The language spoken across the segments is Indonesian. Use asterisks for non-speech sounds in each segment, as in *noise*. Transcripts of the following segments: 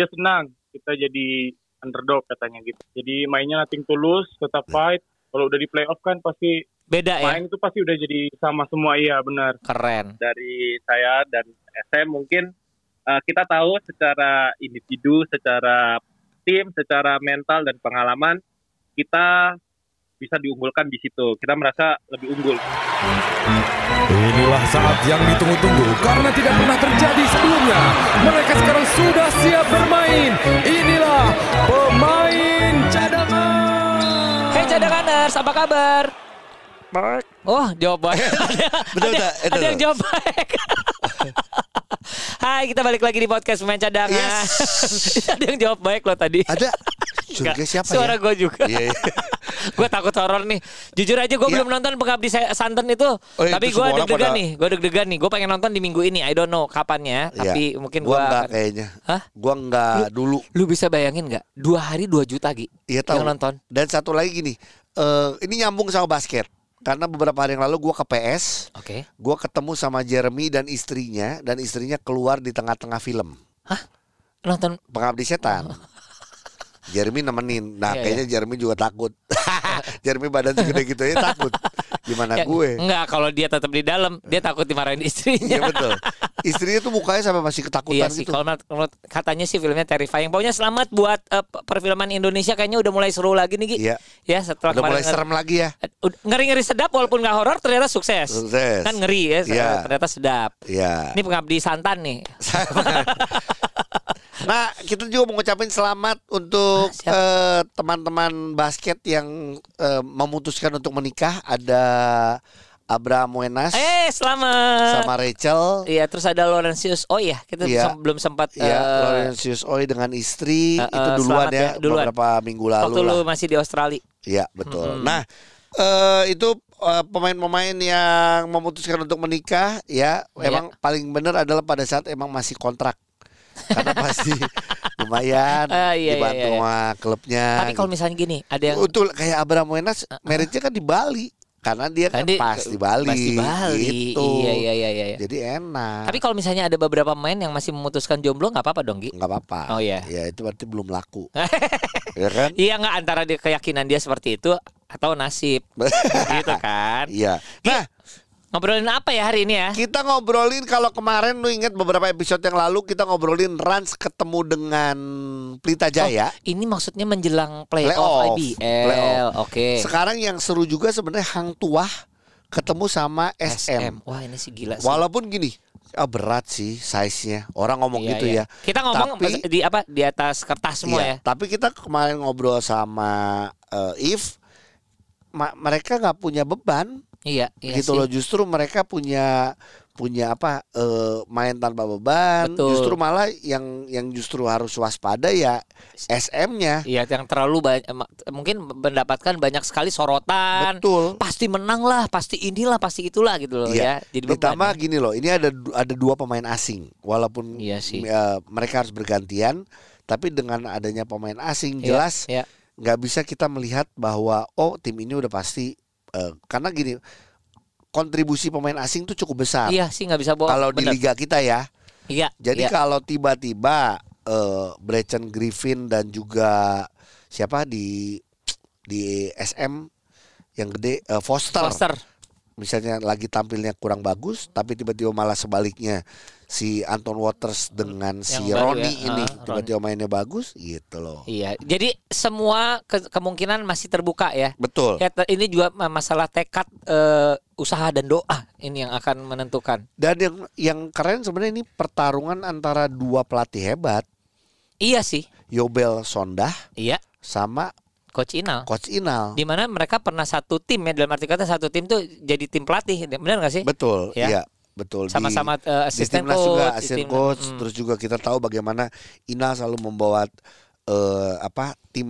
dia senang kita jadi underdog katanya gitu. Jadi mainnya nothing tulus, tetap fight. Kalau udah di playoff kan pasti Beda ya. main itu pasti udah jadi sama semua iya benar. Keren. dari saya dan SM mungkin uh, kita tahu secara individu, secara tim, secara mental dan pengalaman kita bisa diunggulkan di situ. Kita merasa lebih unggul. Inilah saat yang ditunggu-tunggu karena tidak pernah terjadi sebelumnya. Mereka sekarang sudah siap bermain. Inilah pemain cadangan. Hey cadanganers, apa kabar? Baik. Oh, jawab baik. *laughs* Betul ada, tak? Itu ada yang jawab baik. *laughs* Hai, kita balik lagi di podcast pemain cadangan. *laughs* ada yang jawab baik loh tadi. Ada Surga siapa Suara ya? gue juga. Iya, iya. *laughs* gue takut horor nih. Jujur aja gue Iya. belum nonton Pengabdi Sa- Santen itu. Oh, itu tapi gue deg-degan pada- nih. Gue deg-degan nih. Gue pengen nonton di minggu ini. I don't know kapannya. Iya. Tapi mungkin gua gue enggak kayaknya. Hah? Gua enggak dulu. Lu bisa bayangin nggak? Dua hari dua juta Gi. Iya tahu. Yang nonton. Dan satu lagi gini, eh ini nyambung sama basket. Karena beberapa hari yang lalu gua ke PS, Oke. gua ketemu sama Jeremy dan istrinya dan istrinya keluar di tengah-tengah film Nonton Pengabdi Setan. Jeremy nemenin. Nah, Iya, kayaknya Jeremy juga takut. *laughs* Jeremy badan segede gitu ya takut. Gimana Ya, gue? Enggak, kalau dia tetap di dalam, dia takut dimarahin istrinya. Iya betul. Istrinya tuh mukanya sampai masih ketakutan Iya sih, gitu. kalau katanya sih filmnya terrifying. Pokoknya selamat buat eh, perfilman Indonesia kayaknya udah mulai seru lagi nih Gi. Iya. Ya setelah Udah mulai serem lagi ya. Ngeri-ngeri sedap walaupun nggak horor ternyata sukses. Sukses. Kan ngeri ya, Iya. ternyata sedap. Iya. Ini pengabdi santan nih. *laughs* *laughs* Nah, kita juga mau ngucapin selamat untuk Ah, eh, teman-teman basket yang eh, memutuskan untuk menikah. Ada Abraham Wenas Eh, selamat. sama Rachel. Iya, terus ada Laurentius. Oh iya, kita Iya. sem- belum sempat Ya, eh, Laurentius Oi dengan istri eh, itu duluan ya, ya, duluan. beberapa minggu lalu waktu lah. lu masih di Australia. Iya, betul. Mm-mm. Nah, eh, itu pemain-pemain yang memutuskan untuk menikah ya, Iya. emang paling benar adalah pada saat emang masih kontrak. Karena pasti lumayan *laughs* Ah, iya, dibantu iya, iya. sama klubnya. Tapi kalau misalnya gini, ada yang Betul kayak Abraham Wenas marriage-nya kan di Bali karena dia kan, dia- pas di Bali. pas di Bali. Gitu. Iya, iya, iya, iya. Jadi enak. Tapi kalau misalnya ada beberapa pemain yang masih memutuskan jomblo nggak apa-apa dong, Gi. nggak apa-apa. Oh, iya. Ya itu berarti belum laku. *laughs* ya kan? Iya nggak antara dia keyakinan dia seperti itu atau nasib *laughs* gitu kan. Iya. Nah, Ngobrolin apa ya hari ini ya? kita ngobrolin kalau kemarin lu ingat beberapa episode yang lalu kita ngobrolin Rans ketemu dengan Pelita Jaya. Ini maksudnya menjelang playoff, Playoff. IBL. Playoff. Oke. Sekarang yang seru juga sebenarnya Hang Tuah ketemu sama SM. Wah ini sih gila sih. Walaupun gini, ah, berat sih size-nya. Orang ngomong Iya, gitu iya. ya. Kita ngomong Tapi- di apa di atas kertas semua Iya, ya. Tapi kita kemarin ngobrol sama eh, If, ma- mereka nggak punya beban, Iya, iya gitu sih. loh. Justru mereka punya punya apa eh, main tanpa beban. Betul. Justru malah yang yang justru harus waspada ya SM-nya. Iya, yang terlalu banyak mungkin mendapatkan banyak sekali sorotan. Betul. Pasti menang lah, pasti inilah, pasti itulah gitu loh Iya. ya. Jadi Ditambah ya. gini loh, ini ada ada dua pemain asing, walaupun Iya sih. eh, mereka harus bergantian, tapi dengan adanya pemain asing Iya, jelas iya. nggak bisa kita melihat bahwa oh tim ini udah pasti eh, karena gini kontribusi pemain asing tuh cukup besar Iya sih nggak bisa bohong. kalau di liga kita ya. Iya. Jadi iya. kalau tiba-tiba eh Brecon Griffin dan juga siapa di di SM yang gede eh, Foster, Foster. Misalnya lagi tampilnya kurang bagus tapi tiba-tiba malah sebaliknya si Anton Waters dengan si Yang baru Roni ya, ini ah, tiba-tiba mainnya bagus gitu loh. Iya. Jadi semua ke- kemungkinan masih terbuka ya. Betul. Ya, ini juga ma- masalah tekad eh, usaha dan doa ini yang akan menentukan. Dan yang yang keren sebenarnya ini pertarungan antara dua pelatih hebat, Iya sih. Yobel Sondah Iya, sama Coach Inal. Coach Inal. Di mana mereka pernah satu tim ya dalam arti kata satu tim tuh jadi tim pelatih, benar nggak sih? Betul, Ya. iya, betul. Sama-sama eh, di asisten coach, juga asisten coach, mm. terus juga kita tahu bagaimana Inal selalu membawa eh, apa tim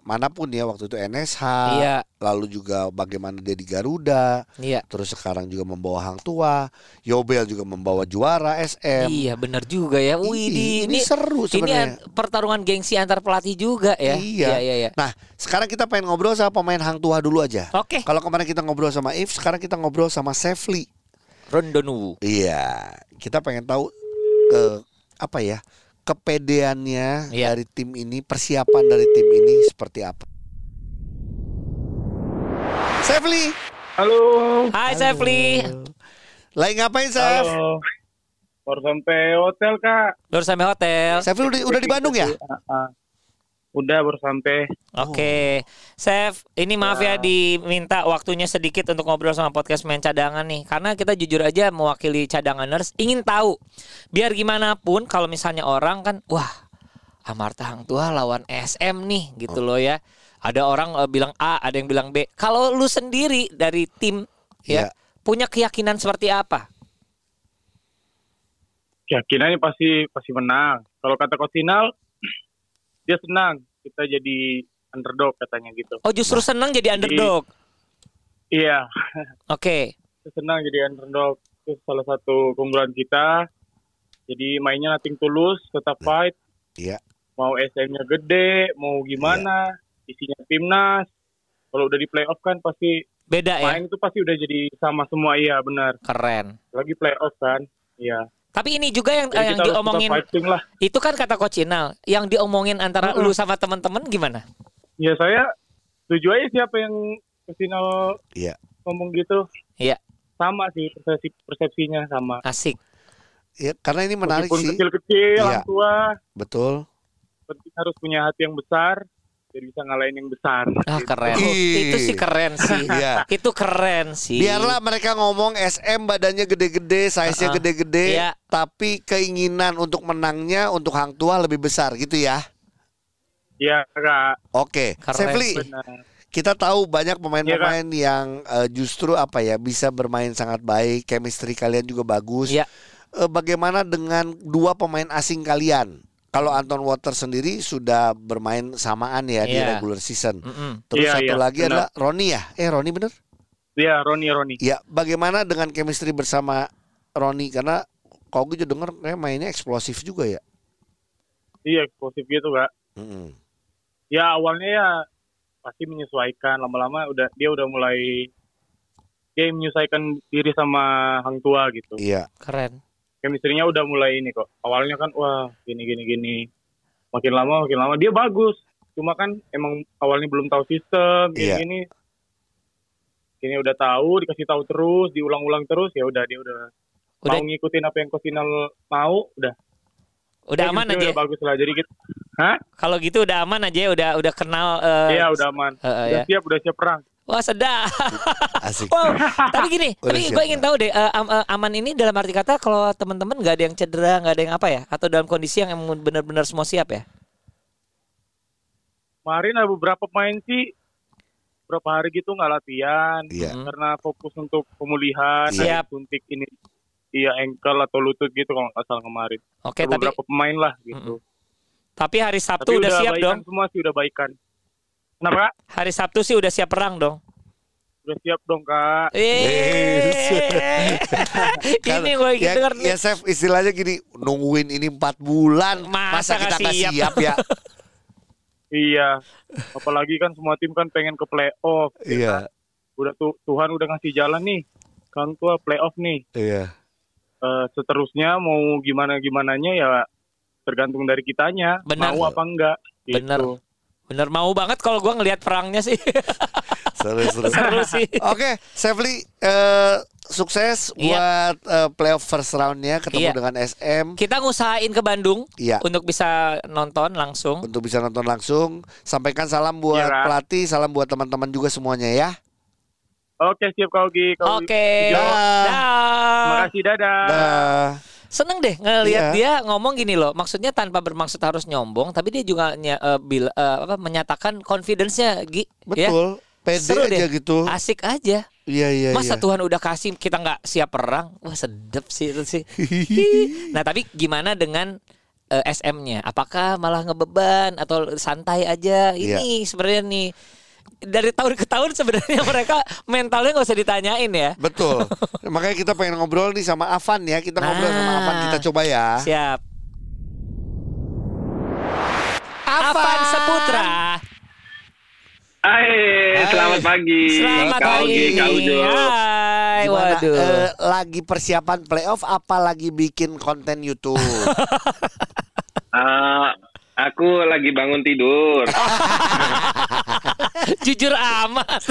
mana pun ya waktu itu NSH, Iya. lalu juga bagaimana dia di Garuda, Iya. terus sekarang juga membawa Hang Tua, Yobel juga membawa juara SM. Iya, benar juga ya. Wih, Ini- ini seru Ini sebenarnya. an- pertarungan gengsi antar pelatih juga ya. Iya. Iya, iya, iya. Nah, sekarang kita pengen ngobrol sama pemain Hang Tua dulu aja. Oke. Kalau kemarin kita ngobrol sama If, sekarang kita ngobrol sama Sefli. Rondonu. Iya, kita pengen tahu ke apa ya kepedeannya Iya. dari tim ini, persiapan dari tim ini seperti apa? Sefli, Halo. Hai Sefli. lagi ngapain Sef? Halo. Baru sampai hotel kak. Baru sampai hotel. Sefli udah, udah di Bandung ya? Ah. Udah baru sampai. Oke, Chef, ini maaf ya diminta waktunya sedikit untuk ngobrol sama podcast main cadangan nih, karena kita jujur aja mewakili cadanganers ingin tahu, biar gimana pun kalau misalnya orang kan, wah, Amarta Hang Tua lawan SM nih, gitu loh ya. Ada orang eh, bilang A, ada yang bilang B. Kalau lu sendiri dari tim ya Iya. punya keyakinan seperti apa? Keyakinannya pasti pasti menang. Kalau kata Kosinal, dia senang kita jadi underdog katanya gitu. Oh justru senang jadi underdog. Iya, *laughs* Oke, dia senang jadi underdog. Itu salah satu keunggulan kita. Jadi mainnya nating tulus, tetap fight. Iya. Mau SM-nya gede, mau gimana, isinya timnas. Kalau udah di playoff kan pasti beda ya, main itu pasti udah jadi sama semua iya benar. keren. Lagi playoff kan. Iya. Tapi ini juga yang, Jadi yang kita harus diomongin lah. Itu kan kata Coach Inal, yang diomongin antara Mm-mm. lu sama teman-teman gimana? Ya saya setuju aja siapa yang final Iya. ngomong gitu. Iya. Sama sih persepsi persepsinya sama. Asik. Ya, karena ini menarik Meskipun sih. kecil-kecil, orang tua, Betul. penting harus punya hati yang besar, biar bisa ngalahin yang besar. Ah Gitu. keren. Ih. Itu sih keren sih. *laughs* Iya. Itu keren sih. Biarlah mereka ngomong SM badannya gede-gede, size-nya Uh-uh. gede-gede, Iya. tapi keinginan untuk menangnya untuk Hang Tua lebih besar gitu ya. Iya, Kak. Oke, Keren Sefli. Benar. kita tahu banyak pemain-pemain Iya, yang eh, justru apa ya bisa bermain sangat baik, chemistry kalian juga bagus. Iya. Eh, bagaimana dengan dua pemain asing kalian? Kalau Anton Water sendiri sudah bermain samaan ya di Iya. regular season. Mm-mm. Terus Iya, satu iya, lagi benar. adalah Roni ya. Eh Roni bener? Iya, Roni Roni. Ya, bagaimana dengan chemistry bersama Roni karena kalau gue juga denger kayak mainnya eksplosif juga ya. Iya, eksplosif gitu, Kak. Mm-mm. Ya awalnya ya pasti menyesuaikan, lama-lama udah dia udah mulai dia menyesuaikan diri sama hang tua gitu. Iya. Keren. Chemistry-nya udah mulai ini kok. Awalnya kan wah gini gini gini. Makin lama makin lama dia bagus. Cuma kan emang awalnya belum tahu sistem gini Iya. gini. Ini udah tahu, dikasih tahu terus, diulang-ulang terus ya udah dia udah, Udah mau ngikutin apa yang Kosinal mau, udah. udah aman chemistry aja. Udah bagus lah. Jadi kita, hah? Kalau gitu udah aman aja, udah udah kenal. eh, Iya udah aman. eh, eh, udah ya. siap, udah siap perang. Wah sedap. Asik. Wow. Tapi gini, Udah tapi siap, gue ingin tahu deh, eh, eh, aman ini dalam arti kata kalau teman-teman nggak ada yang cedera, nggak ada yang apa ya, atau dalam kondisi yang emang benar-benar semua siap ya? Kemarin ada beberapa pemain sih berapa hari gitu nggak latihan Iya. Mm. karena fokus untuk pemulihan, Iya. suntik ini iya ankle atau lutut gitu kalau nggak salah kemarin. Oke, Ada tapi beberapa pemain lah gitu. tapi hari Sabtu Tapi udah, siap baikan dong. semua sih udah baikan. Kenapa kak? Hari Sabtu sih udah siap perang dong. Udah siap dong kak. Eh, *laughs* ini gue ya, denger ya nih. Chef istilahnya gini nungguin ini empat bulan Masa masa, kita nggak nggak siap? siap ya *laughs* Iya. Apalagi kan semua tim kan pengen ke playoff. iya Udah tuh Tuhan udah ngasih jalan nih. Kan tua playoff nih. iya Eh, seterusnya mau gimana gimananya ya tergantung dari kitanya. Benar. Mau apa enggak. Gitu. Bener. Bener mau banget kalau gue ngelihat perangnya sih. *laughs* seru seru Seru sih. oke Sefli eh, sukses Iya. buat eh, playoff first roundnya ketemu Iya. dengan SM Kita ngusahain ke Bandung iya untuk bisa nonton langsung. untuk bisa nonton langsung sampaikan salam buat Iya, pelatih salam buat teman-teman juga semuanya ya Oke siap kau Oke. Terima Dah. kasih dadah. Dah. Seneng deh ngelihat Iya. dia ngomong gini loh. Maksudnya tanpa bermaksud harus nyombong, tapi dia juga ny- eh, bil- eh, apa, menyatakan confidence-nya, Gi. Ya? betul pede Seru aja deh. gitu Asik aja. iya iya Masa iya. Tuhan udah kasih kita nggak siap perang? Wah sedep sih itu sih. *laughs* nah tapi gimana dengan eh, SM-nya? Apakah malah ngebeban atau santai aja? Iya. Ini sebenarnya nih dari tahun ke tahun sebenarnya *laughs* mereka mentalnya nggak usah ditanyain ya. Betul. *laughs* Makanya kita pengen ngobrol nih sama Avan ya. Kita ngobrol sama Nah. Avan. Kita coba ya. Siap. Avan Seputra. Hai, selamat pagi. Selamat pagi. Kak Ujo. Hai, Gimana? waduh. eh, lagi persiapan playoff apa lagi bikin konten YouTube? *laughs* Ah, aku lagi bangun tidur. *laughs* Jujur amat.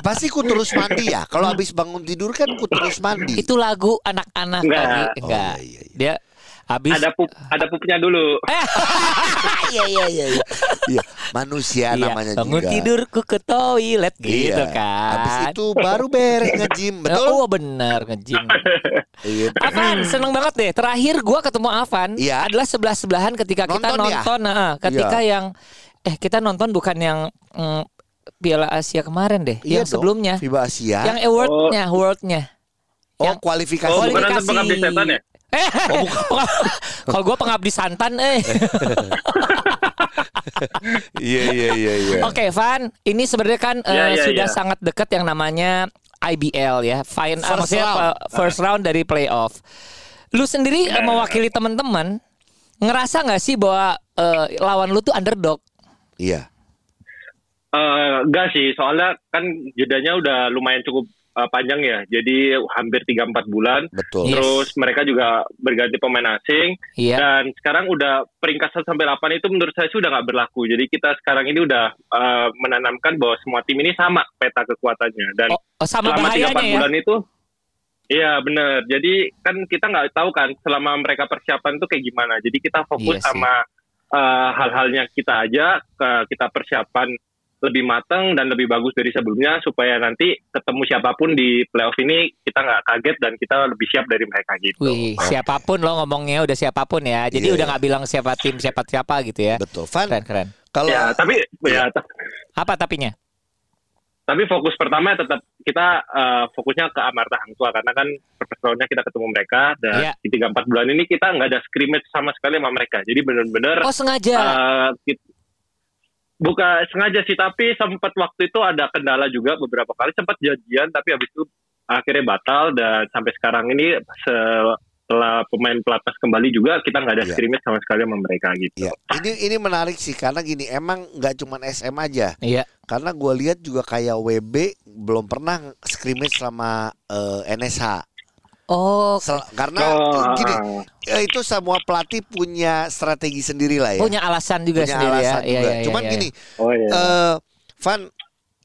Pasti ku terus mandi ya. Kalau habis bangun tidur kan ku terus mandi. Itu lagu anak-anak Enggak. tadi. Oh, Enggak. iya, iya. Dia habis Ada pup, ada pupnya dulu. *laughs* Iya iya iya. iya. Iya, manusia Iya, namanya bangun juga. tidurku ke toilet gitu Iya. kan. Habis itu baru beres nge-gym, betul? Oh bener nge-gym. Iya. Avan seneng banget deh. Terakhir gua ketemu Avan Iya. adalah sebelah sebelahan ketika kita Nonton ya? nonton. nah, ketika yang eh kita nonton bukan yang mm, Piala Asia kemarin deh, Iya yang dong, sebelumnya, FIBA Asia. yang awardnya, awardnya. oh, yang- kualifikasi. Oh, Kualifikasi. nonton setan ya? Eh, *laughs* kalau gua pengabdi santan, eh. *laughs* Iya iya iya iya. Oke, Van, ini sebenarnya kan eh, Iya, iya, sudah iya. sangat dekat yang namanya IBL ya, fine, First maksudnya round. eh, first round dari playoff. Lu sendiri eh, mewakili teman-teman, ngerasa nggak sih bahwa eh, lawan lu tuh underdog? Iya. Eh, enggak sih, soalnya kan jedanya udah lumayan cukup eh, panjang ya. Jadi hampir 3-4 bulan. Betul. Iya. Terus mereka juga berganti pemain asing. Iya. Dan sekarang udah peringkat 1 sampai 8 itu menurut saya sudah nggak berlaku. Jadi kita sekarang ini udah eh, menanamkan bahwa semua tim ini sama peta kekuatannya. Dan Oh, oh, sama selama 3-4 bahayanya ya. bulan itu Iya benar. Jadi kan kita nggak tahu kan selama mereka persiapan itu kayak gimana. Jadi kita fokus Iya sih. sama eh, hal-halnya kita aja, ke kita persiapan lebih matang dan lebih bagus dari sebelumnya supaya nanti ketemu siapa pun di playoff ini kita nggak kaget dan kita lebih siap dari mereka gitu. Wih, siapa pun lo ngomongnya udah siapa pun ya. Jadi Iya, udah iya. nggak bilang siapa tim siapa siapa gitu ya. Betul. Van, Keren keren. kalau Ya, tapi ya t- Apa tapinya? tapi fokus pertama tetap kita eh, fokusnya ke Amarta Hang Tua karena kan round-nya kita ketemu mereka dan Iya. di tiga empat bulan ini kita nggak ada scrimmage sama sekali sama mereka. Jadi benar-benar Oh sengaja. Eh, kit- bukan sengaja sih tapi sempat waktu itu ada kendala juga beberapa kali sempat janjian tapi habis itu akhirnya batal dan sampai sekarang ini setelah pemain pelatnas kembali juga kita nggak ada Iya. scrimmage sama sekali sama mereka gitu. ya, ini ini menarik sih karena gini, emang nggak cuman SM aja. Iya. Karena gue lihat juga kayak WB belum pernah scrimmage sama eh, NSH. Oh, Sel- karena Oh, gini, ah. ya itu semua pelatih punya strategi sendiri lah ya. punya alasan juga Punya sendiri ya. alasan Iya, juga. iya, Cuman iya, gini, oh iya. eh Van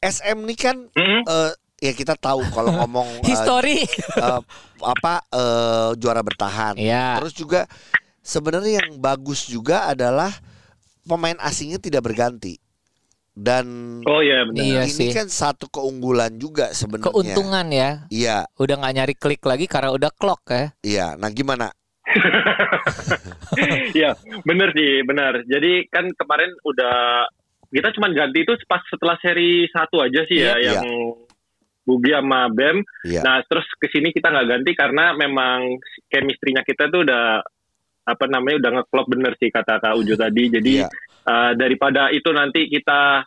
SM nih kan Mm-mm. eh, ya kita tahu kalau *laughs* ngomong eh, History. eh, apa eh, juara bertahan. Iya. Terus juga sebenarnya yang bagus juga adalah pemain asingnya tidak berganti. Dan oh iya benar. Iya ini sih. kan satu keunggulan juga sebenarnya. Keuntungan ya. Iya, Udah nggak nyari klik lagi karena udah clock ya. iya. Nah, gimana? *laughs* Iya, bener sih, benar. Jadi kan kemarin udah kita cuma ganti itu pas setelah seri satu aja sih ya, Iya. yang Bugi sama Bem. Iya. Nah, terus ke sini kita nggak ganti karena memang chemistry-nya kita tuh udah apa namanya udah ngeklop bener sih kata Kak Ujo tadi. Jadi Iya. Eh, daripada itu nanti kita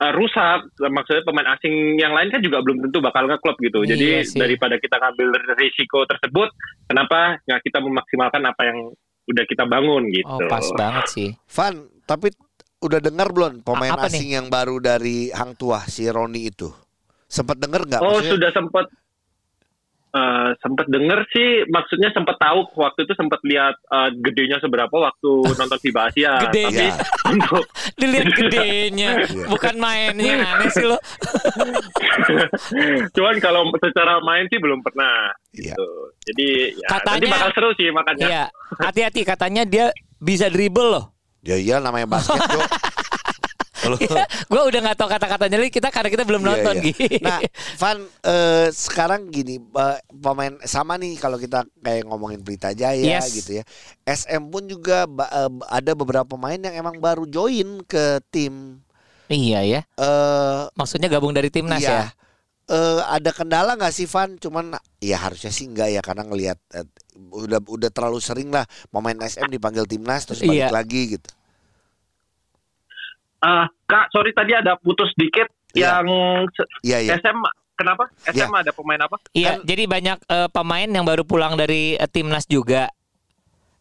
eh, rusak, maksudnya pemain asing yang lain kan juga belum tentu bakal ngeklop gitu. Iya Jadi sih. daripada kita ngambil risiko tersebut, kenapa nggak kita memaksimalkan apa yang udah kita bangun gitu. Oh pas banget sih. Van, tapi udah dengar belum pemain A- apa asing yang baru dari Hang Tua si Roni itu? Sempat dengar nggak? Oh Maksudnya- sudah sempat eh, sempat denger sih, maksudnya sempat tahu waktu itu sempat lihat eh, gedenya seberapa waktu nonton FIBA Asia. Gedenya. Tapi untuk *laughs* Dilihat gedenya, Iya. bukan mainnya aneh sih lo. *laughs* cuman kalau secara main sih belum pernah. Iya. Gitu. Jadi ya, Katanya- nanti bakal seru sih makanya. Iya, hati-hati katanya dia bisa dribble loh. Ya iya namanya basket, Jo. *laughs* Kalau- *laughs* Gue udah nggak tahu kata-katanya lagi kita karena kita belum Iya, nonton iya. gitu. Nah, Van eh, sekarang gini eh, pemain sama nih kalau kita kayak ngomongin Pelita Jaya Yes. gitu ya. SM pun juga eh, ada beberapa pemain yang emang baru join ke tim. iya ya. Eh Maksudnya gabung dari timnas iya. ya. Eh, ada kendala nggak sih Van? Cuman ya harusnya sih enggak ya karena ngelihat eh, udah udah terlalu sering lah pemain SM dipanggil timnas terus balik Iya. lagi gitu. Ah, Kak, sorry tadi ada putus dikit Iya. yang se- Iya iya. SM kenapa? SM ada pemain apa? Iya, Kan- jadi banyak eh, pemain yang baru pulang dari eh, timnas juga,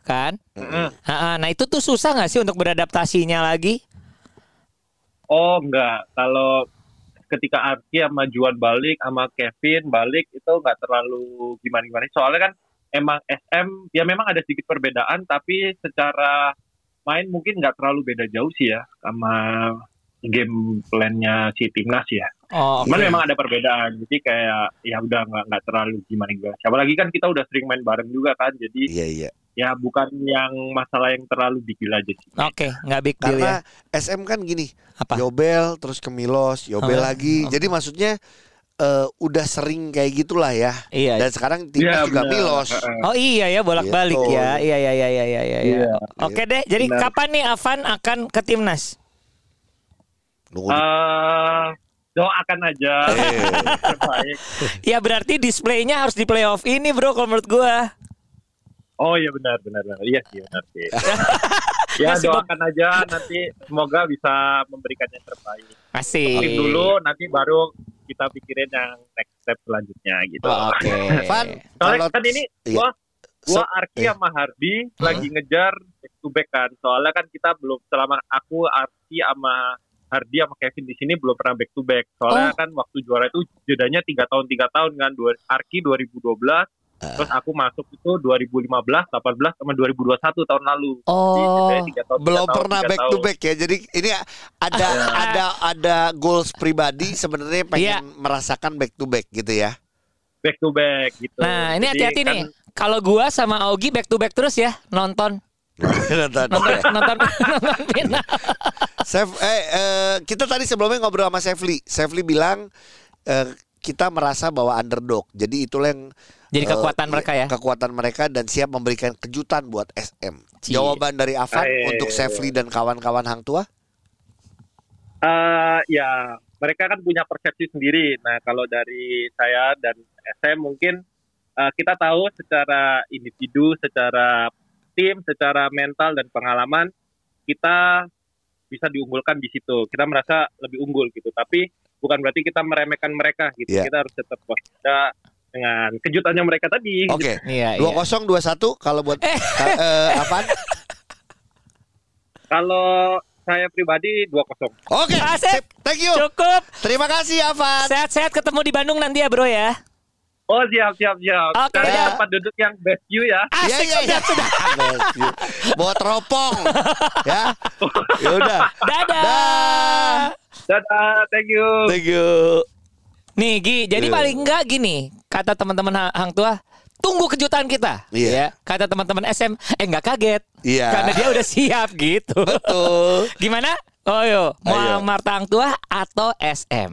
kan? Ha-ha, Nah itu tuh susah nggak sih untuk beradaptasinya lagi? Oh enggak, kalau ketika Arki sama Juan balik sama Kevin balik itu nggak terlalu gimana gimana. Soalnya kan emang SM ya memang ada sedikit perbedaan tapi secara main mungkin nggak terlalu beda jauh sih ya sama game plan-nya si timnas ya. Oh, Cuman oke. memang ada perbedaan. Jadi kayak ya udah nggak nggak terlalu gimana gimana. Siapa lagi kan kita udah sering main bareng juga kan. Jadi Iya iya. ya bukan yang masalah yang terlalu big deal aja sih. Oke, nggak big deal ya. Karena SM kan gini, Apa? Yobel terus ke Milos, Yobel Oh, lagi. oh. Jadi maksudnya eh, udah sering kayak gitulah ya. Iya. Dan sekarang timnas Iya, juga. Milos. Oh iya ya bolak-balik Gitu. ya. Iya iya iya iya iya iya. Iya. Oke deh. Jadi Benar. kapan nih Avan akan ke timnas? Nunggu. Eh, doakan aja Eh. terbaik. Ya berarti displaynya harus di playoff ini bro kalau menurut gua. Oh iya benar benar benar. Iya sih benar sih. *laughs* ya Masih doakan aja nanti semoga bisa memberikan yang terbaik. Masih. Tim dulu nanti baru kita pikirin yang next step selanjutnya gitu. Oh, Oke. *laughs* Van, Soalnya kalau kan ini iya. gua gua So- Arki iya. sama Hardi lagi ngejar back to back kan. Soalnya kan kita belum selama aku Arki sama Hardi sama Kevin di sini belum pernah back to back. Soalnya Oh. kan waktu juara itu jedanya tiga tahun tiga tahun kan. Dua, Arki 2012, Ah. terus aku masuk itu 2015, 18 sama 2021 tahun lalu. Jadi Oh. tiga tahun, belum tahun, pernah back to tahun. back ya. Jadi ini ada ada ada goals pribadi sebenarnya pengen Iya. merasakan back to back gitu ya. Back to back gitu. Nah ini Jadi hati-hati kan- nih. Kalau gua sama Augie back to back terus ya nonton *laughs* Nonton. nonton nonton *laughs* nonton final. Sef, eh, eh, kita tadi sebelumnya ngobrol sama Sefli. Sefli bilang eh, kita merasa bahwa underdog. Jadi itulah yang Jadi eh, kekuatan mereka ya. Kekuatan mereka dan siap memberikan kejutan buat SM. Cie. Jawaban dari Avan Eh. untuk Sefli dan kawan-kawan Hang Tua? Eh, ya mereka kan punya persepsi sendiri. Nah kalau dari saya dan SM mungkin eh, kita tahu secara individu, secara tim, secara mental dan pengalaman kita bisa diunggulkan di situ. Kita merasa lebih unggul gitu. Tapi bukan berarti kita meremehkan mereka gitu. Iya. Kita harus tetap waspada dengan kejutannya mereka tadi. Oke. Iya Dua iya. kosong dua satu kalau buat *laughs* Eh. Ka- eh, Avan. Kalau saya pribadi 2-0. Oke, Asik. sip. Thank you. Cukup. Terima kasih Avan. Sehat-sehat ketemu di Bandung nanti ya bro ya. Oh siap siap siap. Oke, dah. tempat duduk yang best view ya. Asik Iya, iya, sudah iya. sudah. *laughs* Best. Bawa teropong. ya. Ya udah. Dadah. Dah. Dadah, thank you. Thank you. Nih Gi, jadi Iya. paling enggak gini kata teman-teman Ha- Hang Tua, tunggu kejutan kita. Iya. Ya, kata teman-teman SM, eh enggak kaget. Iya. Karena dia udah siap gitu. Betul. Gimana? Oh yo, mau Ayo. Marta Hang Tua atau SM?